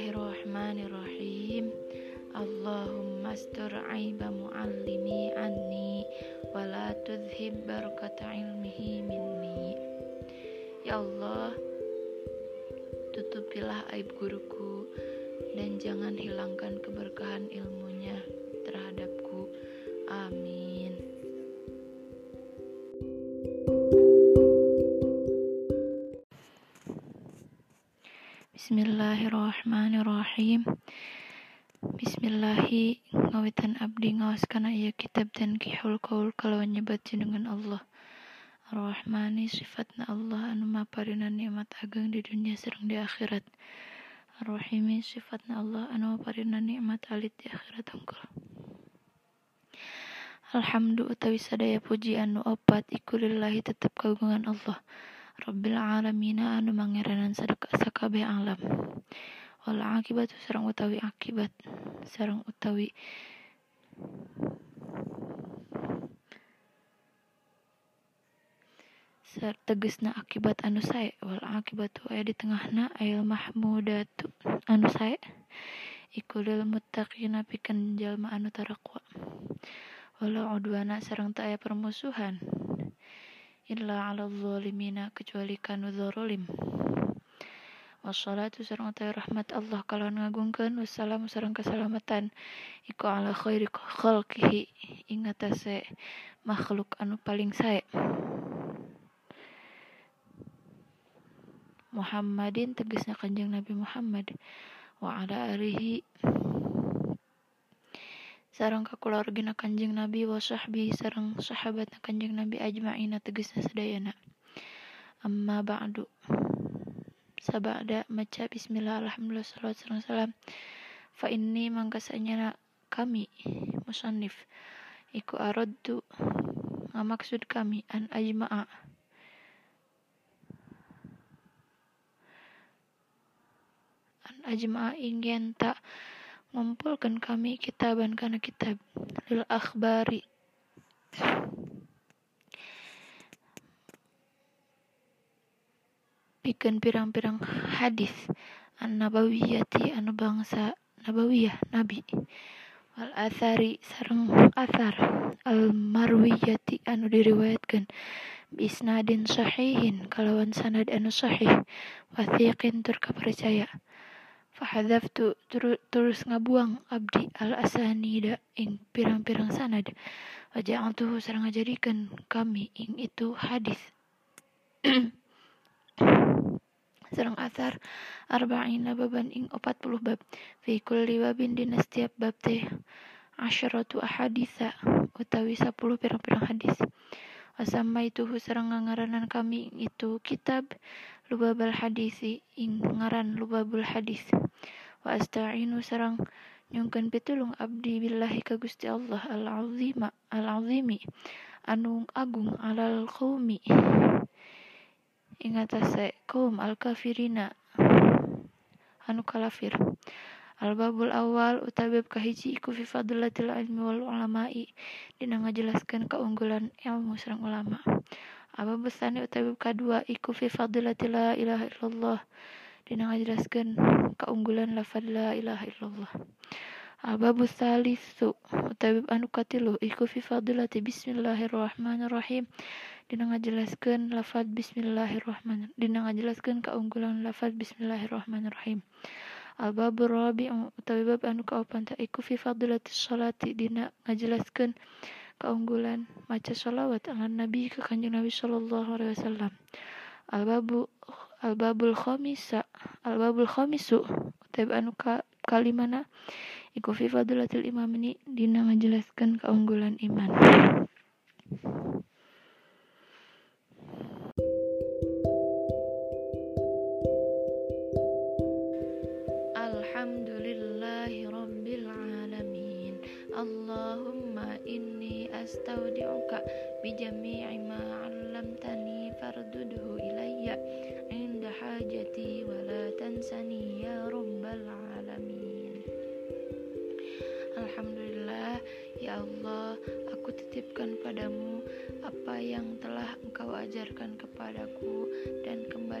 Bismillahirrahmanirrahim. Allahumma astur aiba muallimi anni Wala tudhib barakata ilmihi minni. Ya Allah Tutupilah aib guruku Dan jangan hilangkan keberkahan ilmunya terhadapku. Amin Bismillahirrahmanirrahim. Bismillahi ngawitan abdi ngawas kana iya kitab dan kihul kaul kalawan nyebat jenengan Allah. Ar-Rahmani sifatna Allah anu maparina nikmat ageng di dunia serang di akhirat. Ar-Rahimi sifatna Allah anu maparina nikmat alit di akhirat unggul Alhamdulillah utawi sadaya puji anu opat iku lillahi tetep kagungan Allah Rabbil alamina anu mangeranan sakabeh alam. Wal akibat sareng utawi akibat sareng utawi tegesna akibat anu sae. Wal akibatu aya di tengahna ayal mahmudatu anu sae. Iku lil muttaqina pikeun jalma anu tarakwa wala udwana sareng teu aya permusuhan illa ala zalimina kecuali kanu zalim wassalatu sareng utawi rahmat Allah kalawan ngagungkeun wassalamu sareng keselamatan. Iku ala khairi khalqihi. Ing atase makhluk anu paling sae. Muhammadin tegasna kanjeng Nabi Muhammad. Wa ala alihi sareng kakulargina kanjeng Nabi wa sahbihi sareng sahabatna kanjeng Nabi ajma'ina tegasna sadayana amma ba'du. Sabada maca bismillah alhamdulillah salawat sareng salam. Fa inni mangkasanya kami musannif. Iku aradtu ngamaksud kami an ajma'a. An ajma'a ingin tak ngumpulkan kami kitaban kana kitab lil akhbari. Pikeun pirang-pirang hadis an nabawiyati anu bangsa nabawiyah nabi. Wal athari sareng athar. Al marwiyati anu diriwayatkeun bisnadin sahihin kalawan sanad anu sahih. Wathiqin tur kapercaya fahadzaftu terus ngabuang abdi al asanida ing pirang-pirang sanad. waja'altuhu sareng ngajadikeun kami ing itu hadis sareng asar arba'ina baban ing 40 bab fi kulli babin dina setiap bab teh asyaratu ahaditha utawi 10 pirang-pirang hadis Wasama itu sareng ngaranan kami itu kitab Lubabal Hadisi ing ngaran Lubabul Hadis. Wa asta'inu sarang nyungkeun pitulung abdi billahi ka Gusti Allah al azima al azimi anu agung alal qaumi ing kaum al kafirina anu kalafir al babul awal utawi bab kahiji iku fi fadlatil ilmi wal ulama'i. Dina ngajelaskeun keunggulan ilmu sareng ulama. Aba besani utawi bab kadua iku fi fadilatil la ilaha illallah. Dina ngajelaskeun keunggulan lafaz la ilaha illallah. Al-babu salisu utawi anu katilu iku fi bismillahirrahmanirrahim. Dina ngajelaskeun lafaz bismillahirrahmanirrahim dina ngajelaskeun keunggulan lafaz bismillahirrahmanirrahim Al-babu rabi'u utawi bab anu kaopan ta iku fi sholati dina ngajelaskeun keunggulan maca sholawat ala nabi ke kanjeng Nabi sallallahu alaihi wasallam. Al-babu al-babul khamisa al-babul khamisu utawi anu ka kalimana iku fi fadilatil imam ini dina ngajelaskeun keunggulan iman bijami'i ma 'allamtani fardudhu ilayya inda hajati wa la tansani ya rabbal alamin. Alhamdulillah ya Allah aku titipkan padamu apa yang telah engkau ajarkan kepadaku dan kembalikanlah